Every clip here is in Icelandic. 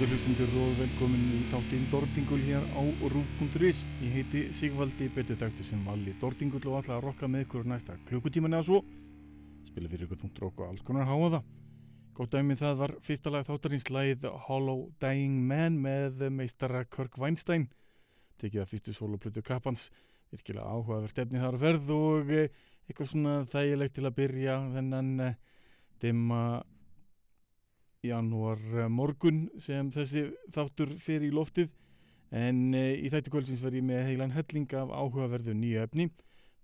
ákveður hlustundur og velkomin í þáttinn Dordingul hér á rúf.is. Ég heiti Sigvaldi, betur þekktu sem Valli Dordingul og ætla að rokka með ykkur næsta klukkutíman eða svo. Spila fyrir ykkur þungt rokk og alls konar háa það. Gótt dæmið það var fyrsta lag þáttarins lagið Hollow Dying Man með meistara Kirk Weinstein. Tekið að fyrstu soloplötu kappans. Virkilega áhugaverð stefni þar að ferð og eh, eitthvað svona þægilegt til að byrja þennan eh, dimma janúar eh, morgun sem þessi þáttur fyrir í loftið. En e, í þættu kvöldsins verð ég með heilan helling af áhugaverðu nýju efni.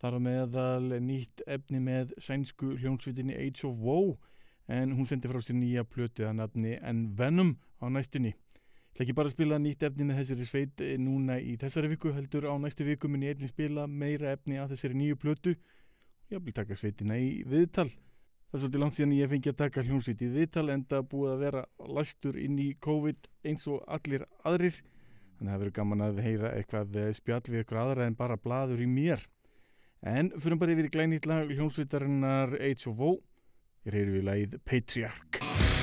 Þar á meðal nýtt efni með sænsku hljónsvitinni Age of Woe en hún sendi frá sér nýja plötu að nafni en Venom á næstunni. Ekki bara spila nýtt efni með þessari sveit eh, núna í þessari viku heldur á næstu viku mun ég einnig spila meira efni að þessari nýju plötu og ég vil taka sveitina í viðtal Það er svolítið langt síðan ég fengi að taka hljómsveit í viðtal en það búið að vera lastur inn í COVID eins og allir aðrir. Þannig að það verður gaman að heyra eitthvað spjall við eitthvað aðra en bara bladur í mér. En fyrir bara yfir í glænýtt lag hljómsveitarinnar Woe. Ég reyður við lagið Patriarch.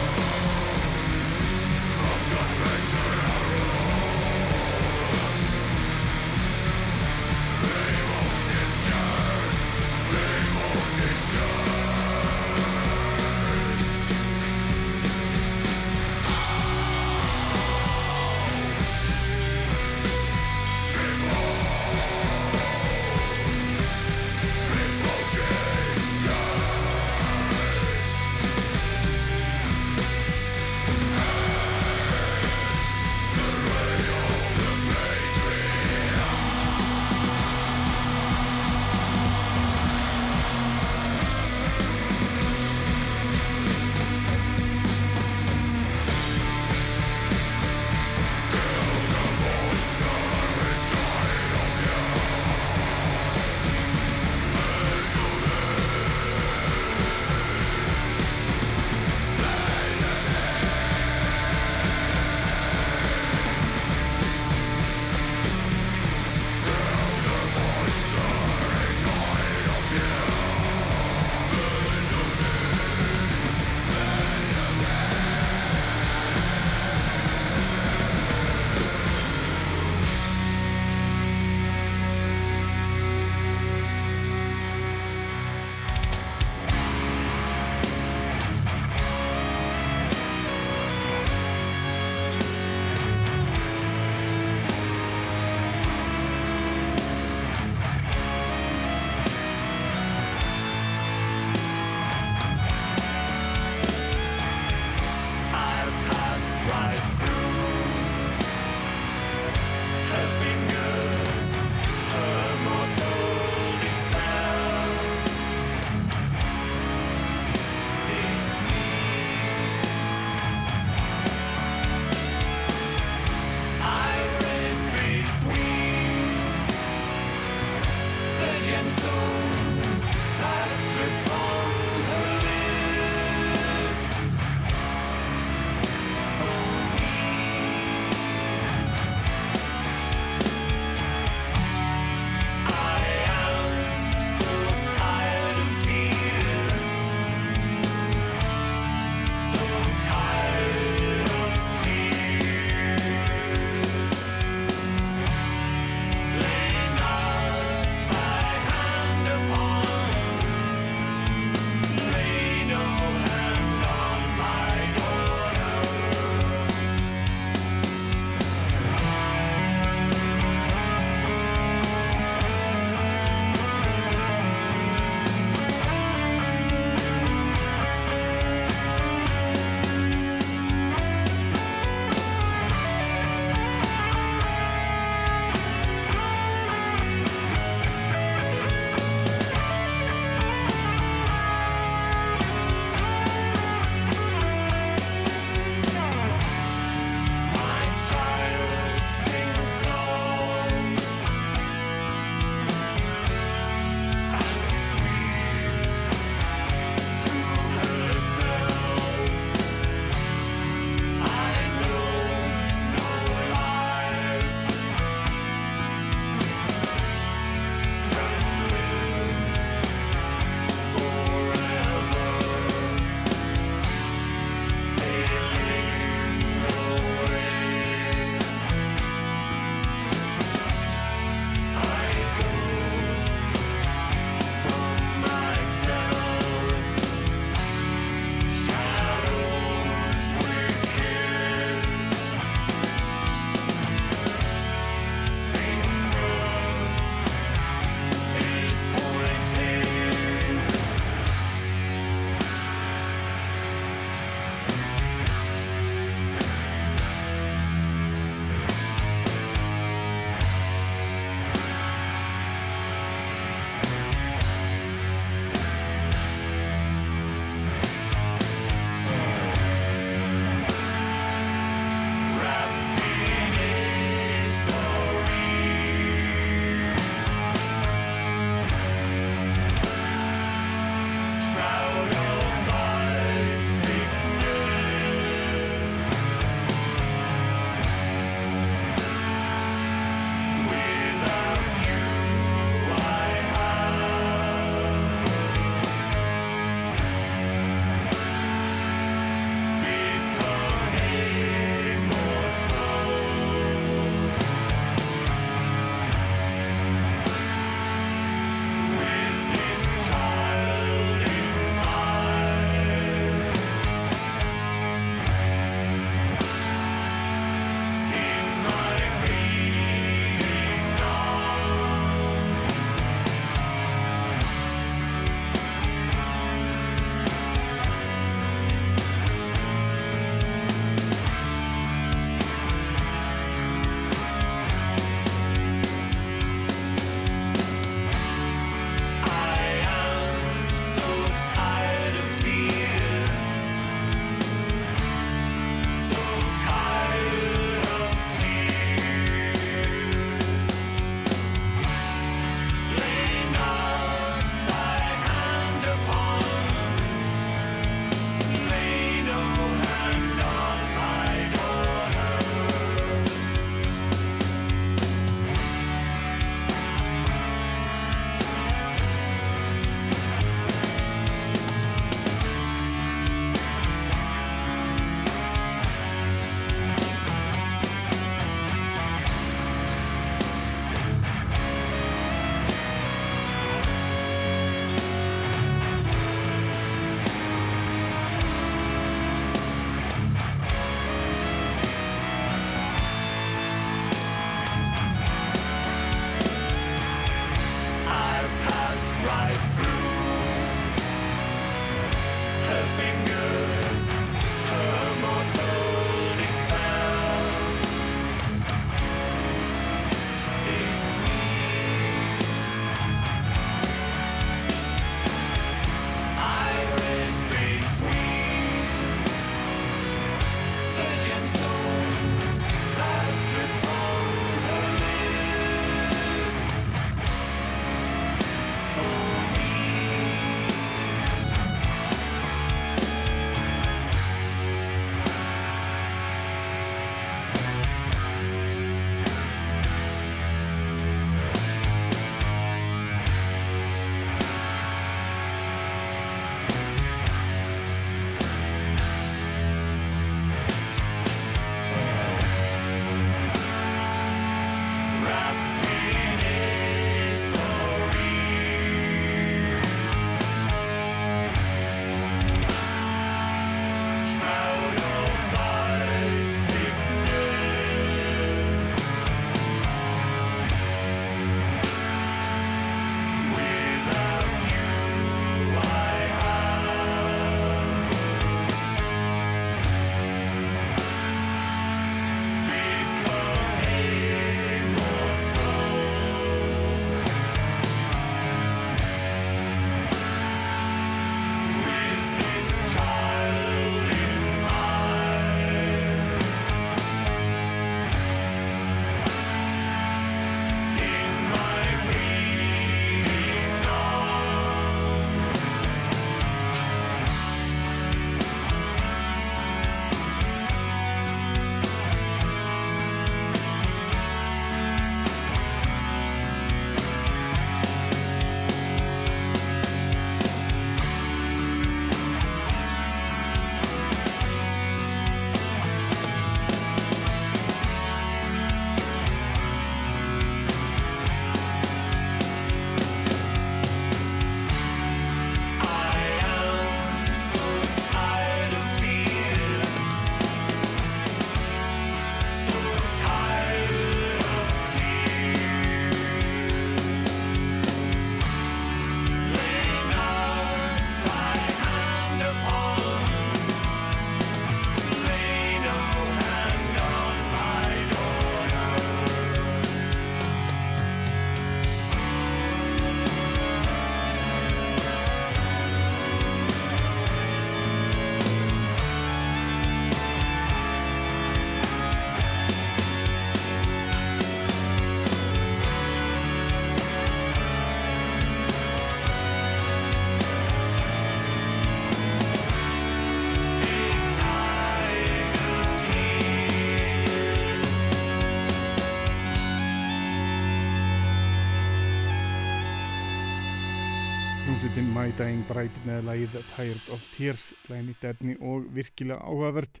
My Dying Bride með lagið Tired of Tears lagið efni og virkilega áhugavert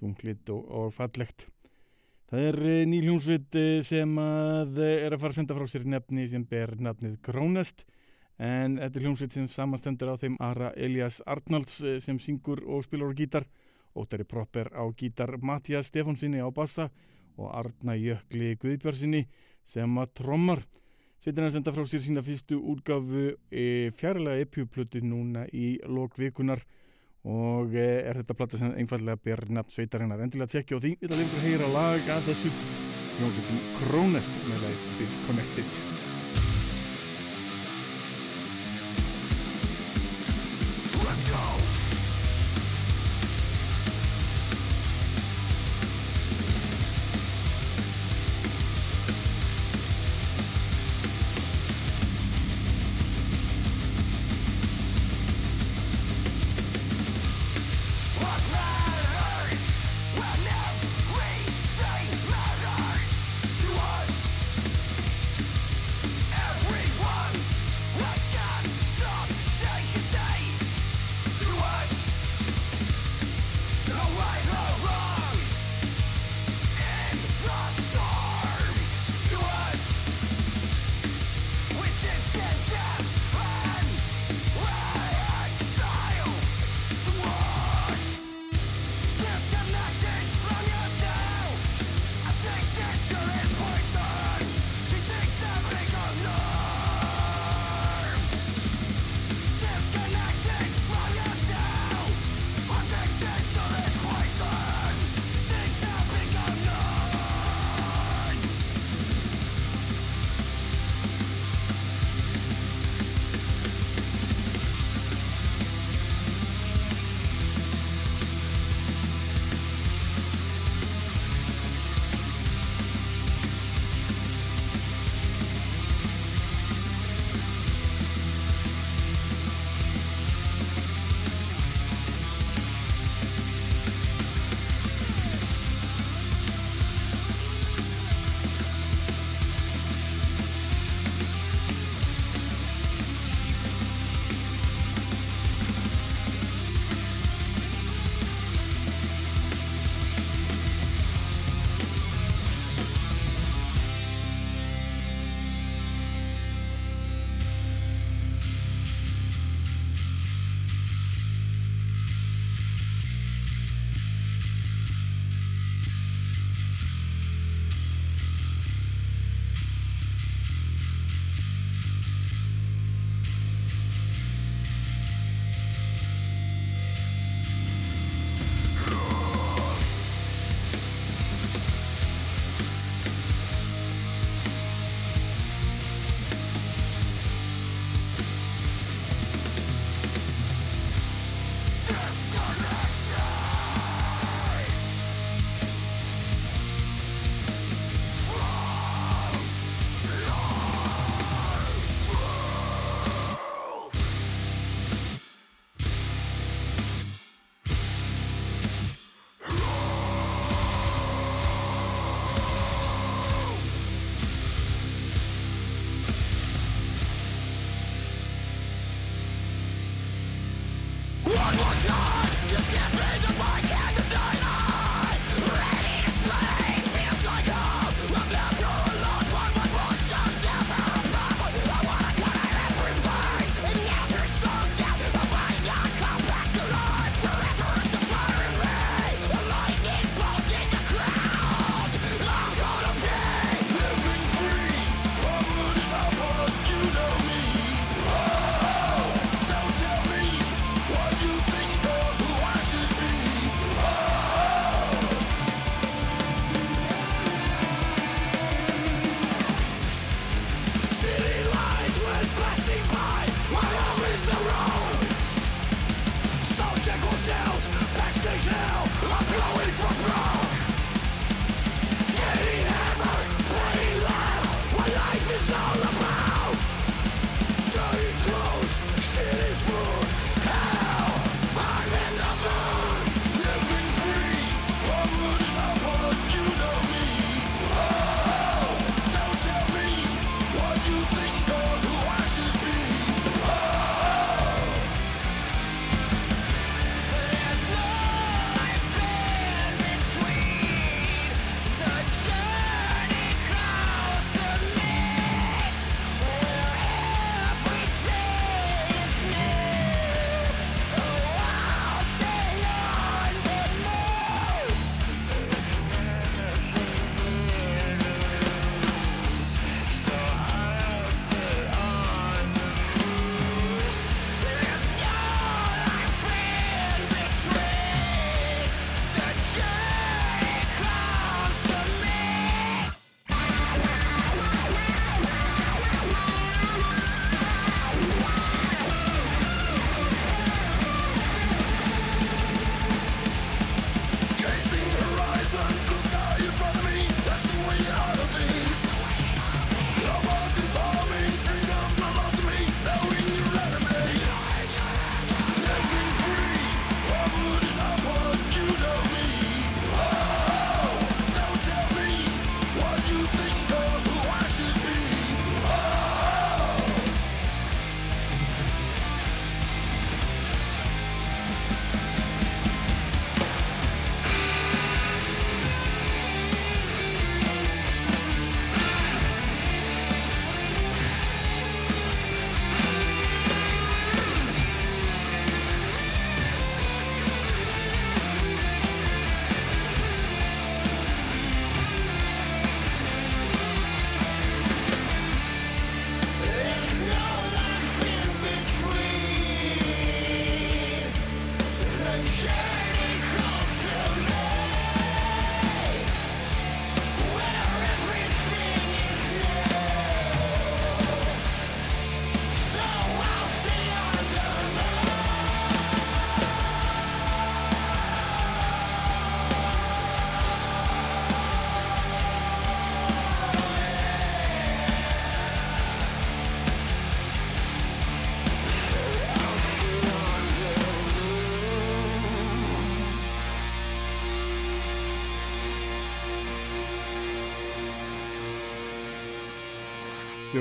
þunglitt og, og fallegt. Það er eh, ný hljómsveit eh, sem að eh, er að fara að senda frá sér nefni sem ber nafnið Krónest en þetta er hljómsveit sem samanstendur á þeim Ara Elias Arnalds sem syngur og spilur á gítar Óttari Propper á gítar Mattias Stefánsinni á bassa og Arna Jökli Guðbjörnsinni sem að trommar Sveitin að senda frá sér sína fyrstu útgafu e, fjárlega epjuplötu núna í lokvikunar og e, er þetta platta sem einfallega ber nafn sveitarinnar. Endilega tjekkja á því, þetta er að heyra lag að þessu hljómsveitin Krónest með það Disconnected.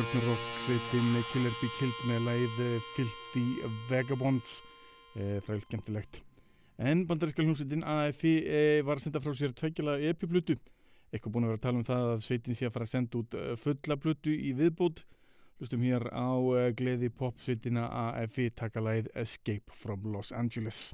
Stjórnurokk sveitin Killer Be Killed með læð Filthy Vagabonds. E, frælt gemtilegt en bandaríska hljómsveitin AFI e, var að senda frá sér tveikjala epiplutu eitthvað búin að vera að tala um það að sveitin sé að fara að senda út fulla plutu í viðbót. Hlustum hér á gleði pop sveitina AFI taka læð Escape from Los Angeles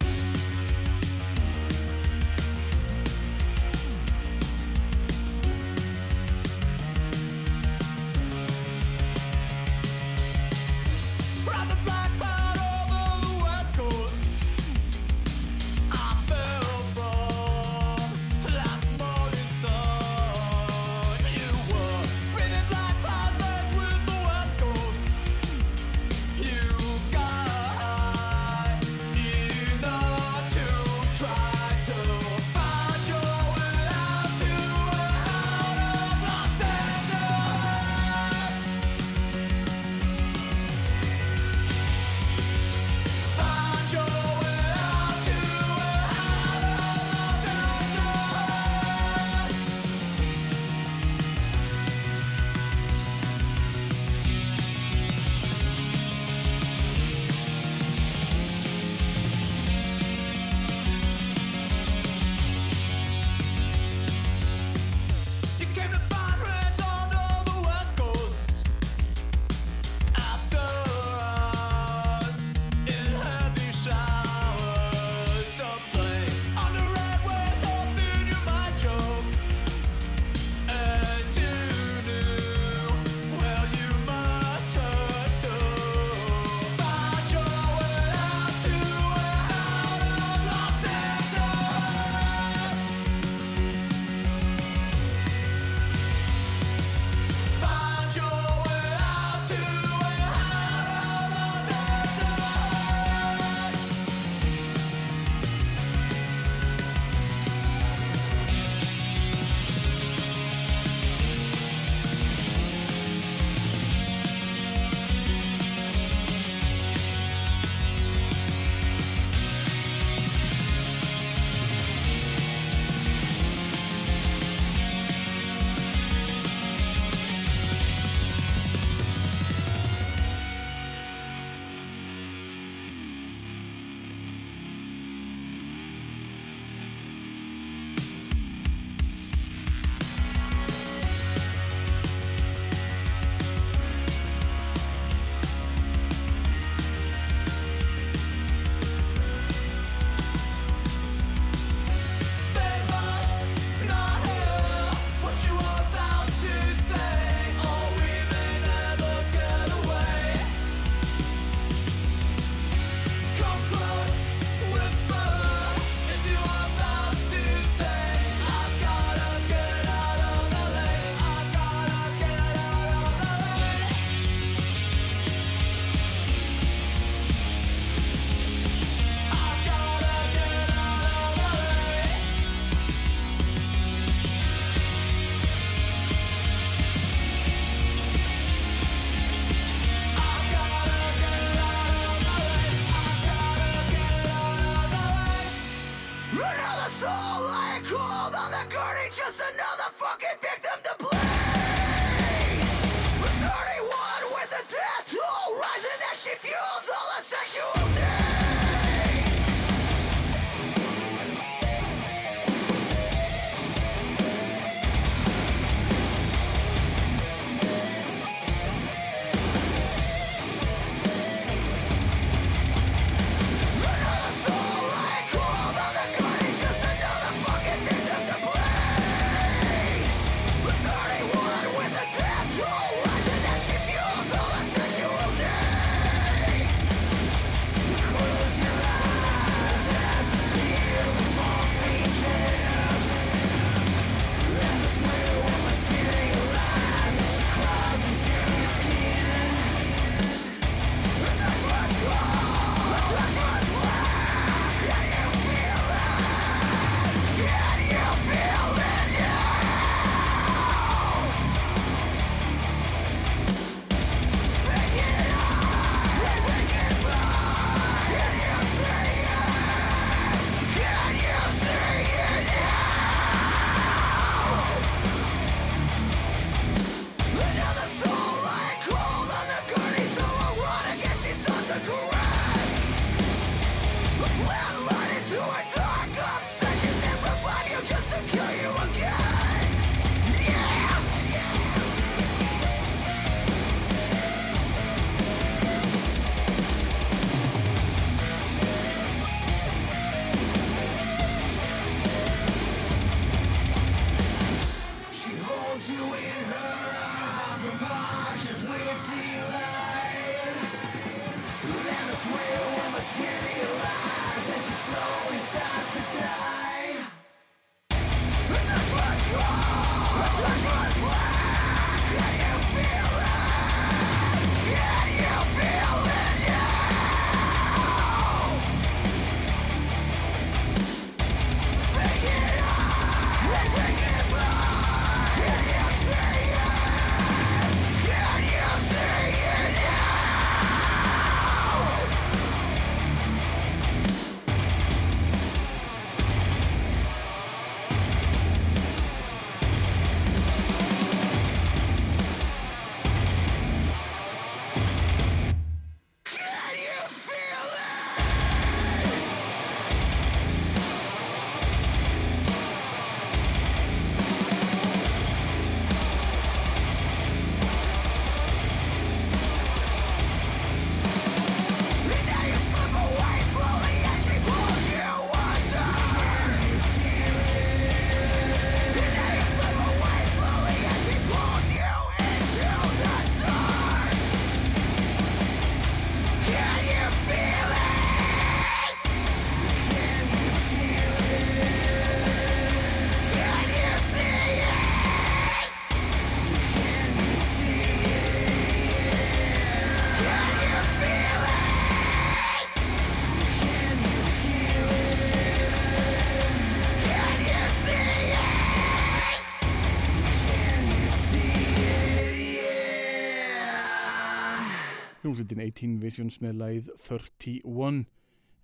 hljómsveitin 18 Visions með læð 31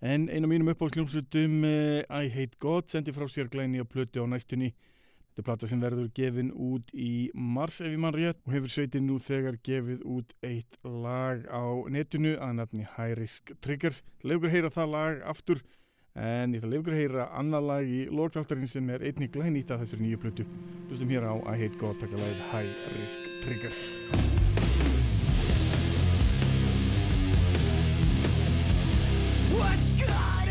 en einu mínum uppáhaldsljómsveitum uh, I Hate God sendi frá sér glæni á plötu á næstunni. Þetta er plata sem verður gefin út í mars ef ég mann rétt og hefur sveitin nú þegar gefið út eitt lag á netinu að nafni High Risk Triggers. Leifur heyra það lag aftur en ég ætla leifur heyra annar lag í lókþáttarinn sem er einnig glænýtt af þessari nýju plötu. Hlustum hér á I Hate God taka lagið High Risk Triggers What's gone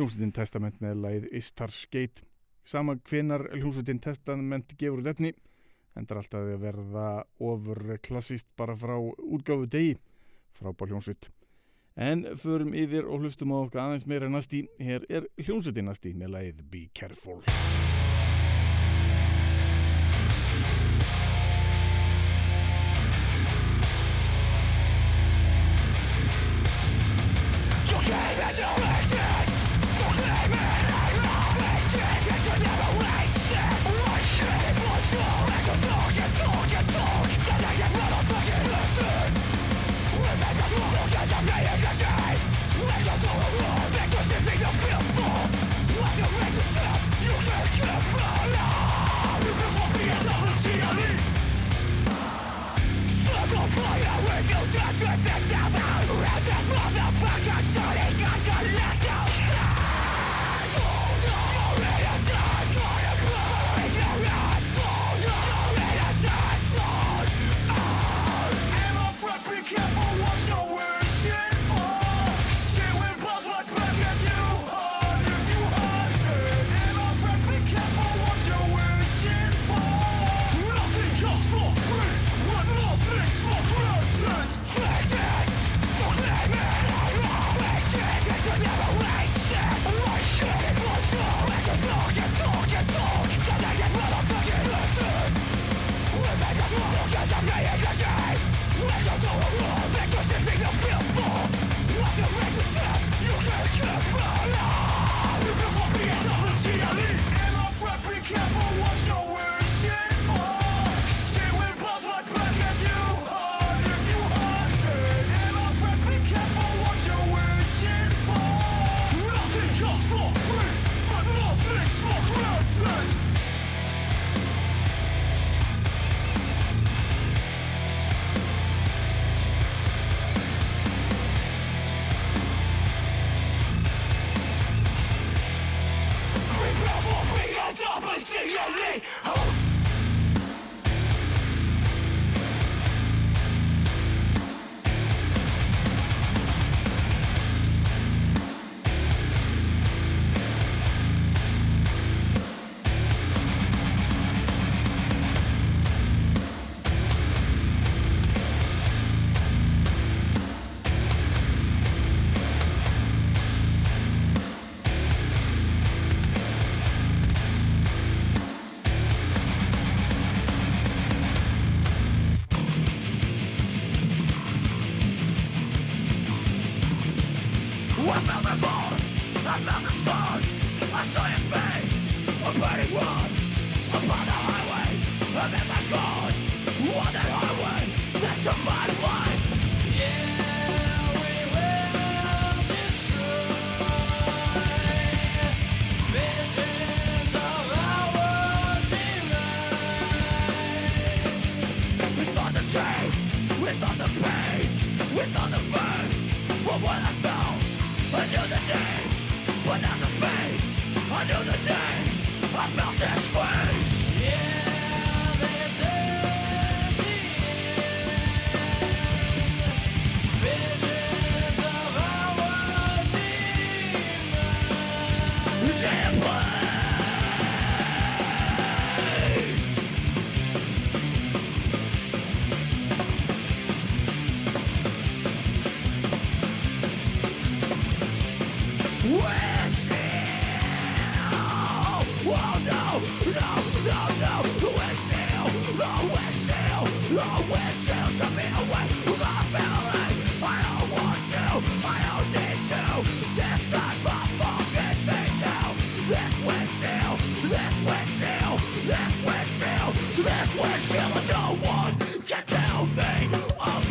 Hljómsveitin Testament með læð Istar Skate. Sama kvinnar Hljómsveitin Testament gefur lefni, endur alltaf að verða ofur klassist bara frá útgáfu degi, frábár hljómsveit. En förum yfir og hlustum á okkar aðeins meira næstí, hér er Hljómsveitin næstí með læð Be Careful. You gave it, you licked it With the devil and the motherfucker shooting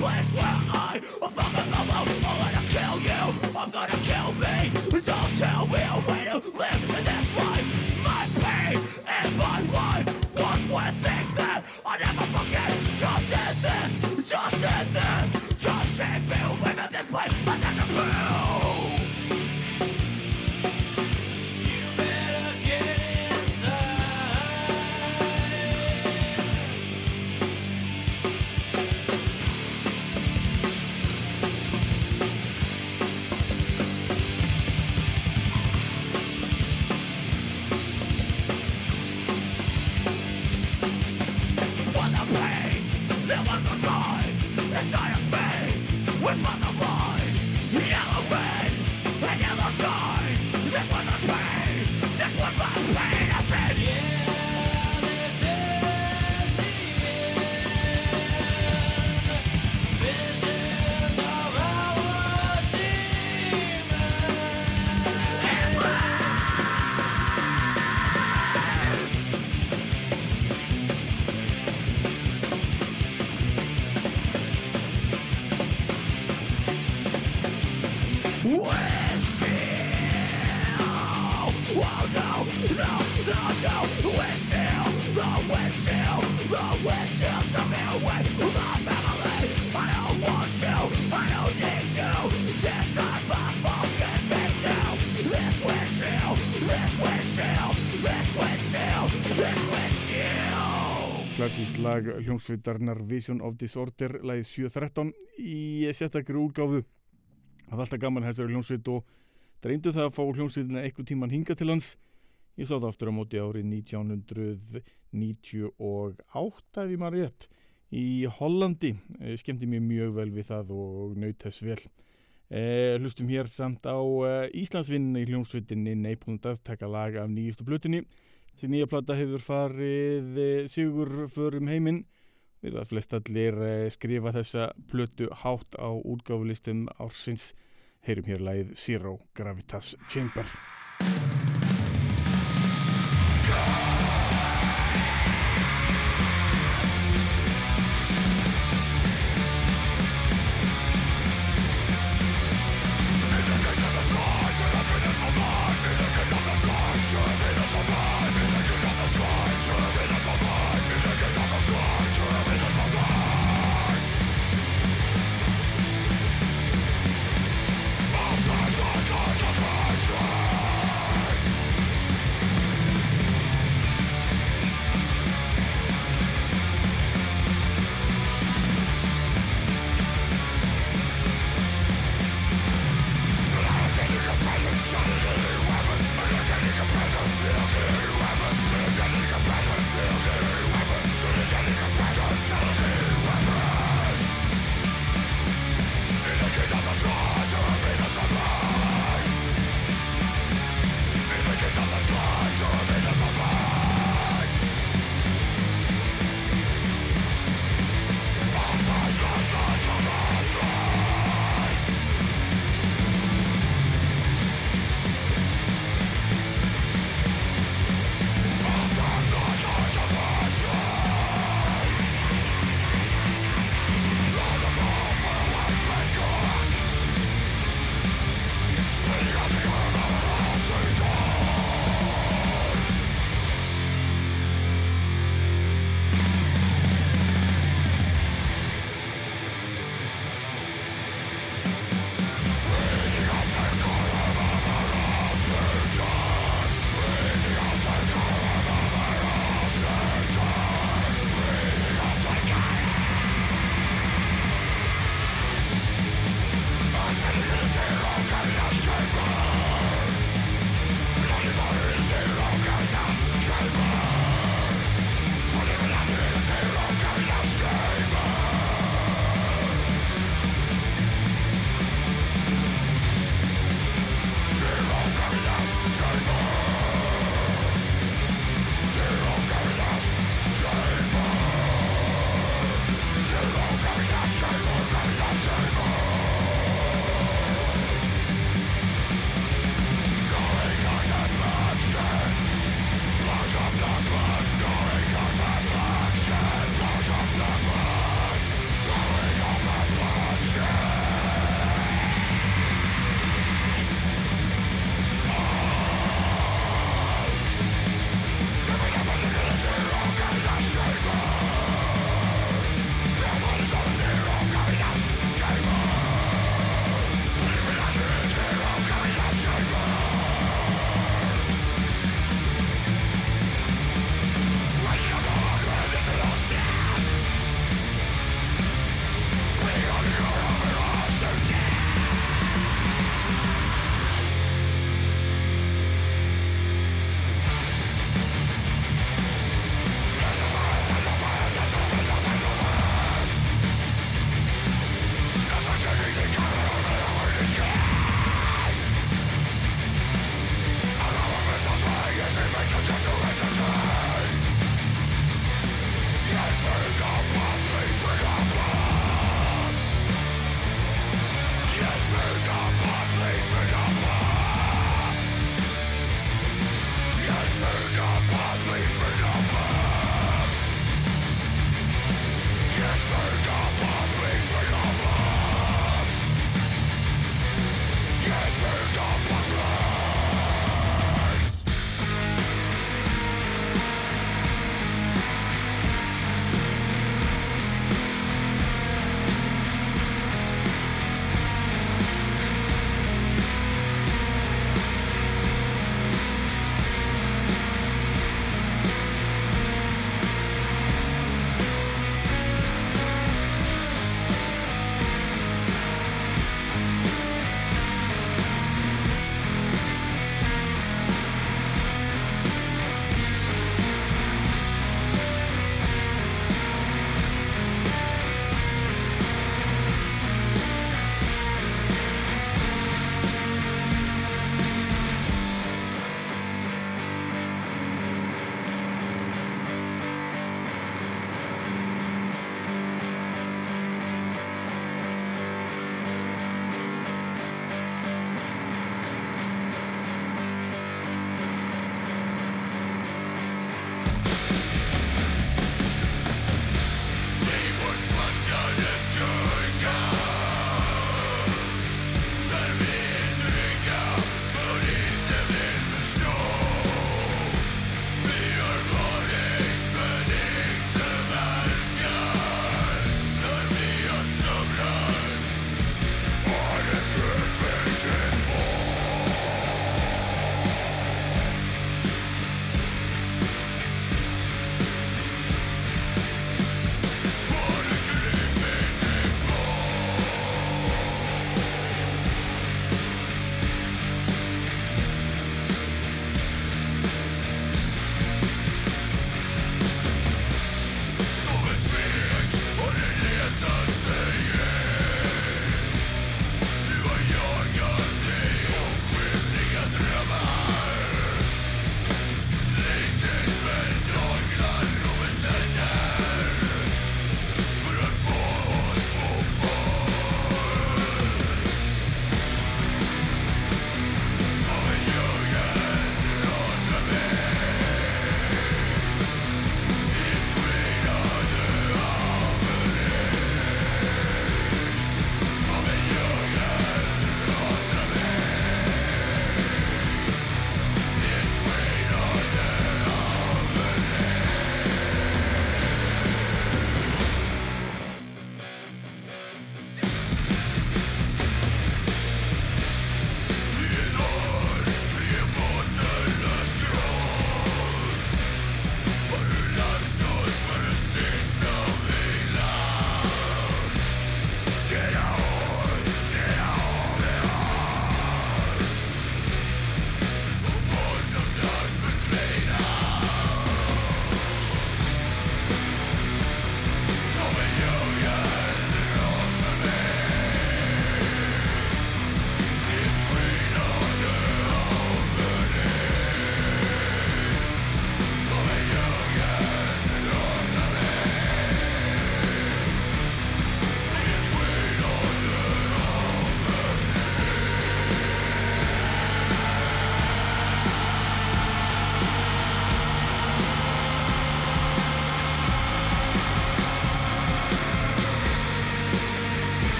place where I am fucking alone. I'm gonna kill you. I'm gonna kill me. Don't tell me a way to live in this life. My pain and my life was one thing that I never forget. Just in this, just in this. Lag hljómsveitarnar Vision of Disorder lagið 713 í sérstakri útgáfu. Það var alltaf gaman þessari hljómsveit og dreymdu það að fá hljómsveitina eitthvað tíman hinga til hans ég sá það aftur á móti árið 1998 ef ég maður rétt í Hollandi. Eh, skemmti mér mjög vel við það og naut þess vel. Eh, hlustum hér samt á eh, Íslandsvinna í hljómsveitinni Neipund að taka lag af nýjustu blutinni þessi nýja plata hefur farið eh, sigur förum heiminn. Við að flest allir eh, skrifa þessa plötu hátt á útgáfulistum ársins. Heyrum hér lagið Zero Gravitas Chamber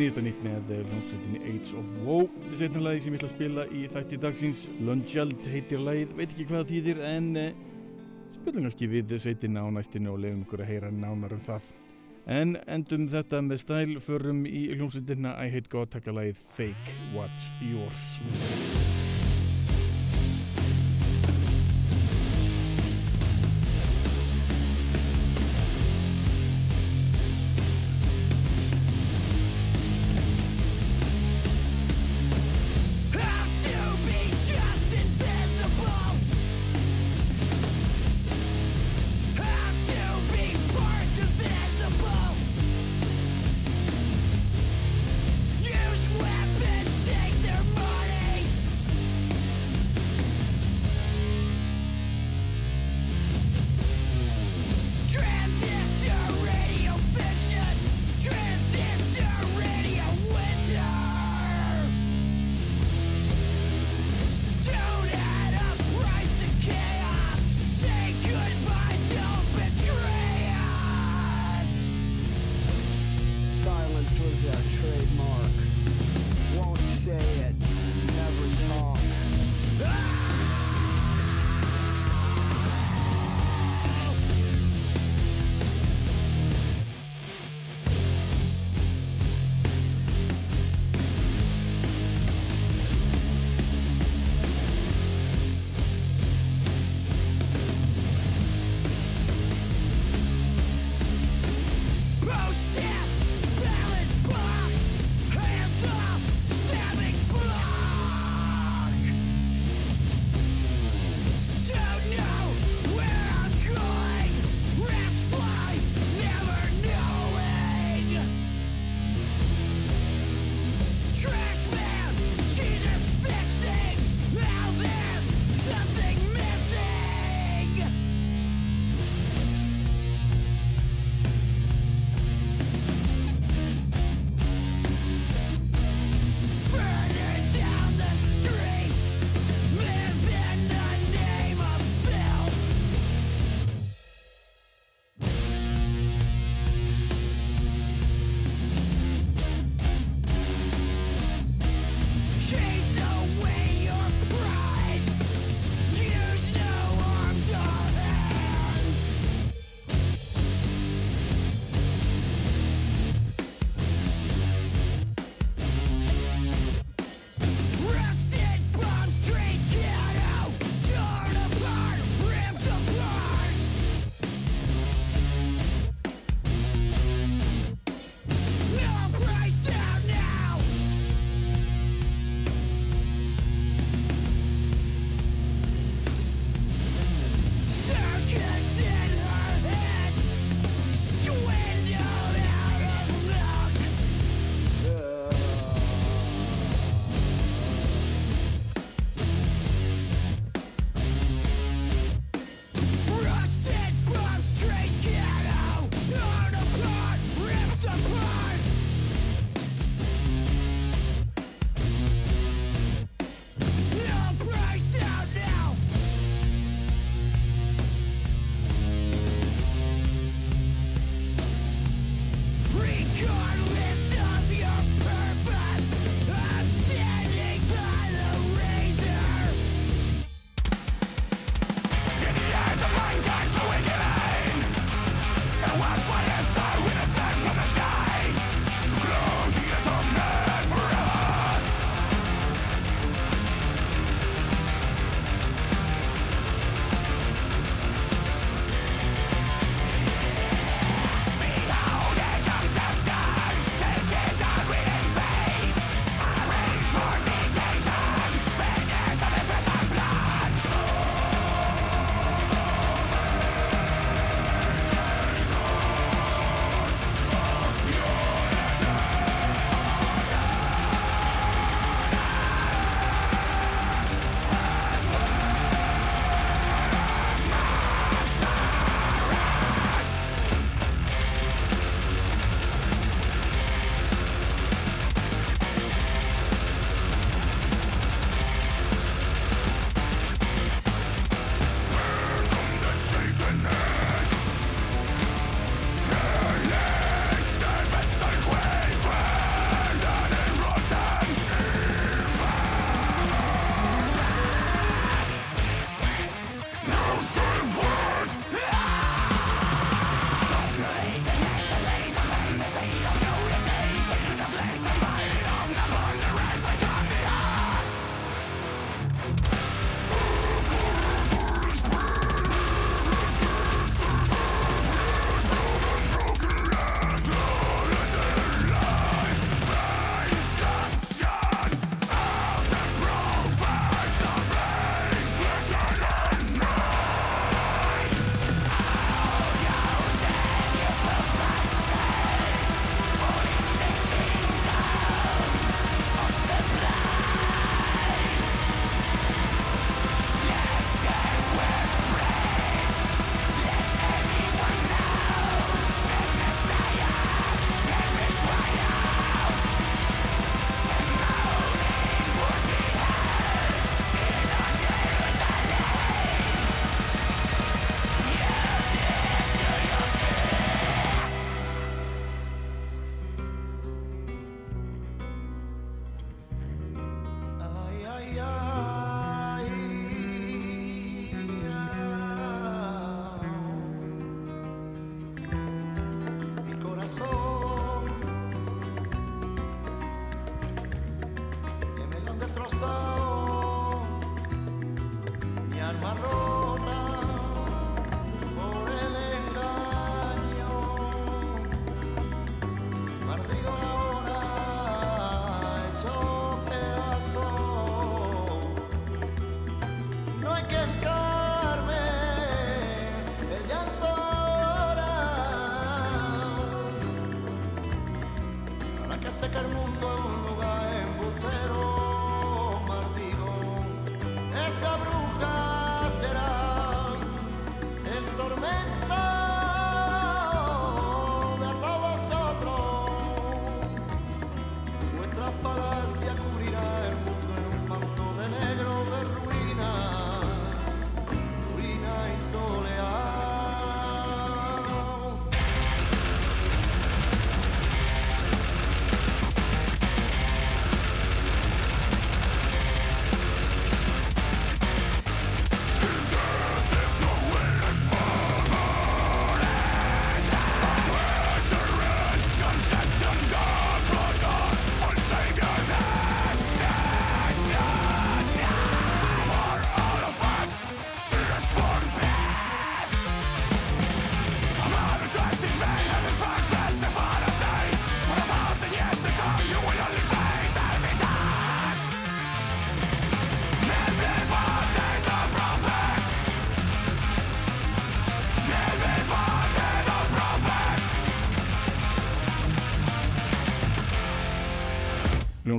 nýjasta nýtt með eh, hljómsveitinni Age of Woe. Þetta er setna lagi sem ég ætla að spila í þætti dagsins. Lungjald heitir lagið, veit ekki hvað þýðir en uh, spilum kannski við sveitina á næstinu og lefum ykkur að heyra nánar um það. En endum þetta með stæl, förum í hljómsveitina I Hate God, taka lagið Fake What's Yours.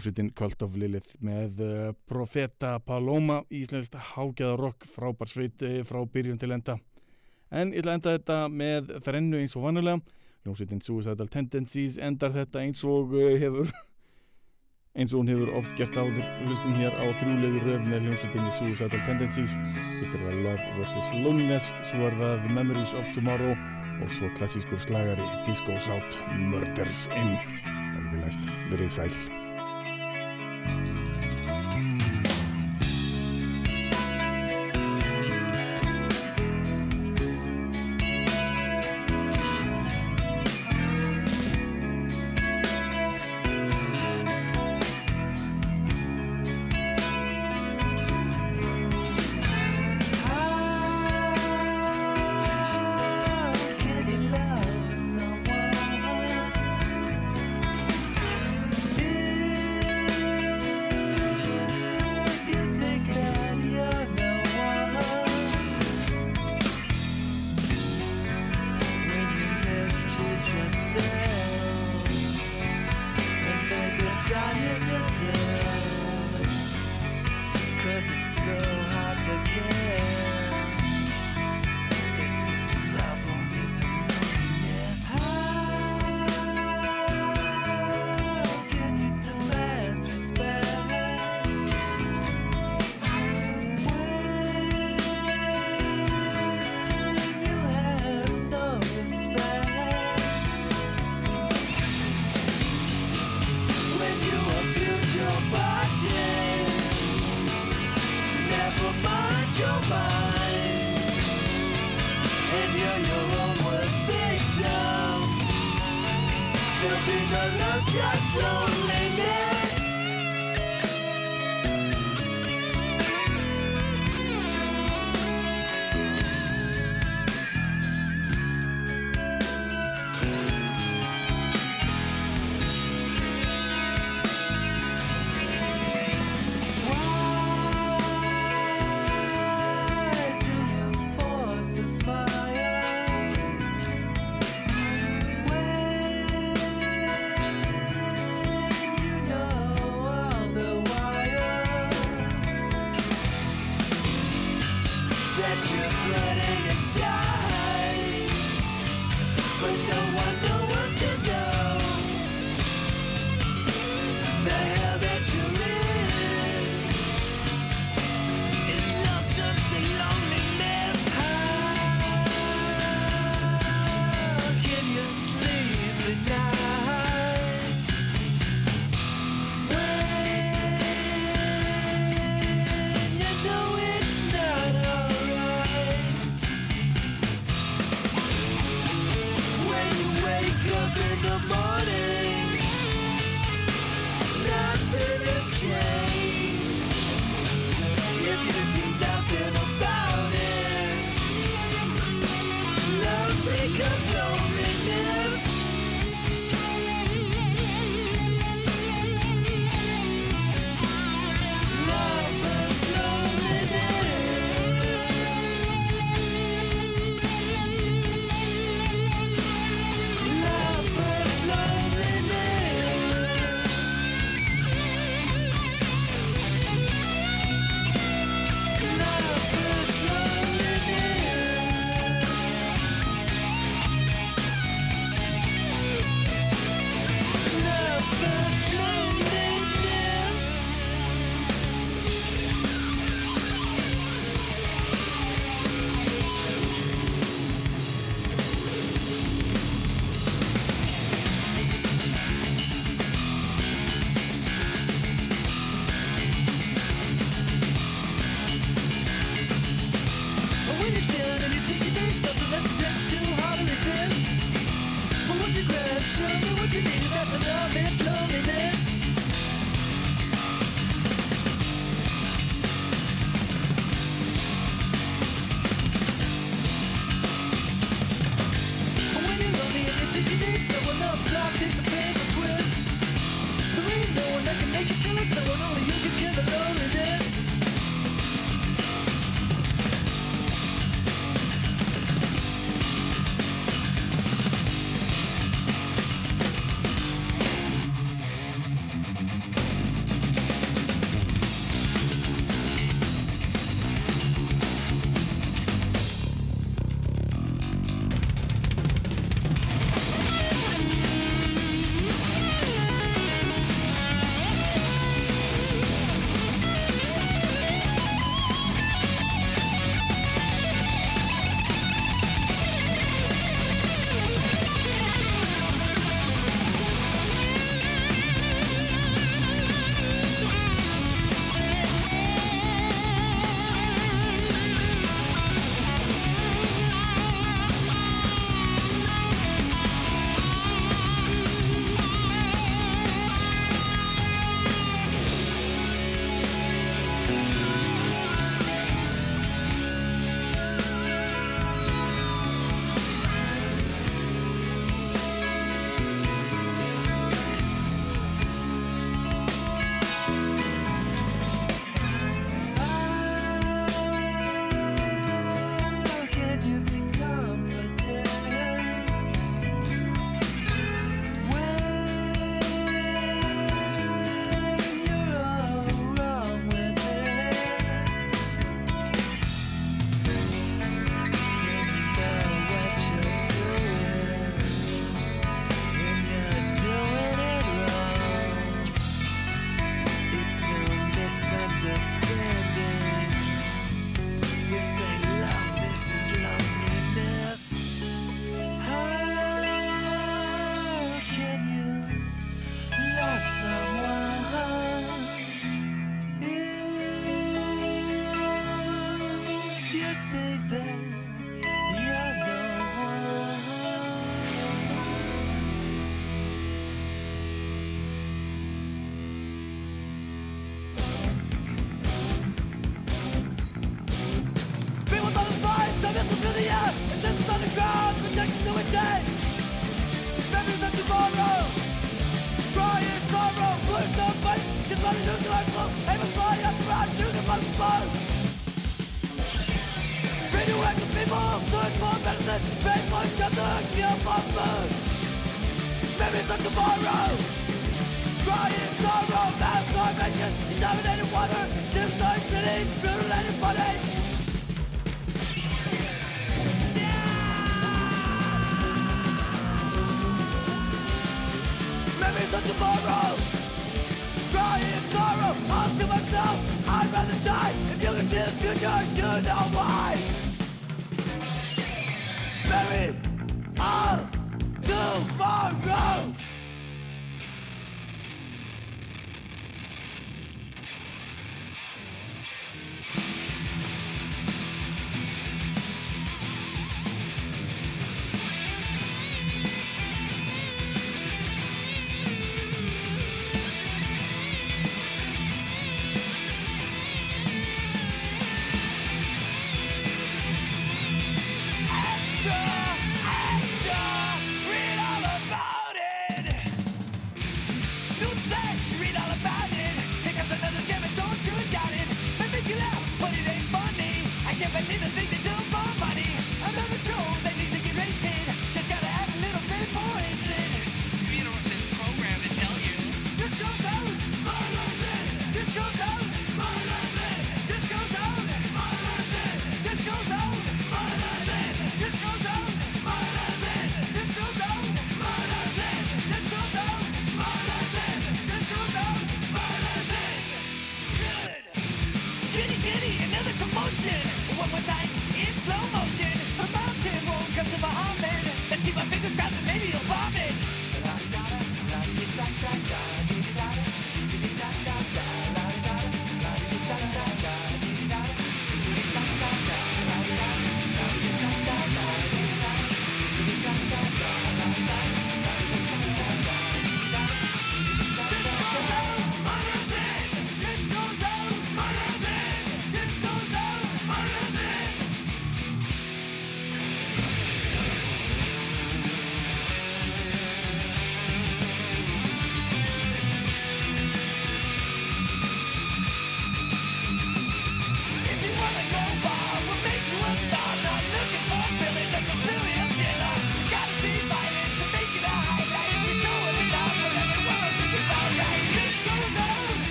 Hljómsveitin Cult of Lilith með uh, Profeta Paloma, íslenskt hágæðarokk, frábær sveit uh, frá byrjun til enda. En ég ætla að enda þetta með þrennu eins og vannulega. Hljómsveitin Suicidal Tendencies endar þetta eins og uh, hefur eins og hún hefur oft gert áður hlustum hér á þrjúlegu röð með hljómsveitinni Suicidal Tendencies Fyrst er það Love vs. Loneliness svo er það Memories of Tomorrow og svo klassískur slagari Disco's Out Murders In Það verður næst, verið sæl Bye. 'Cause it's so hard to care.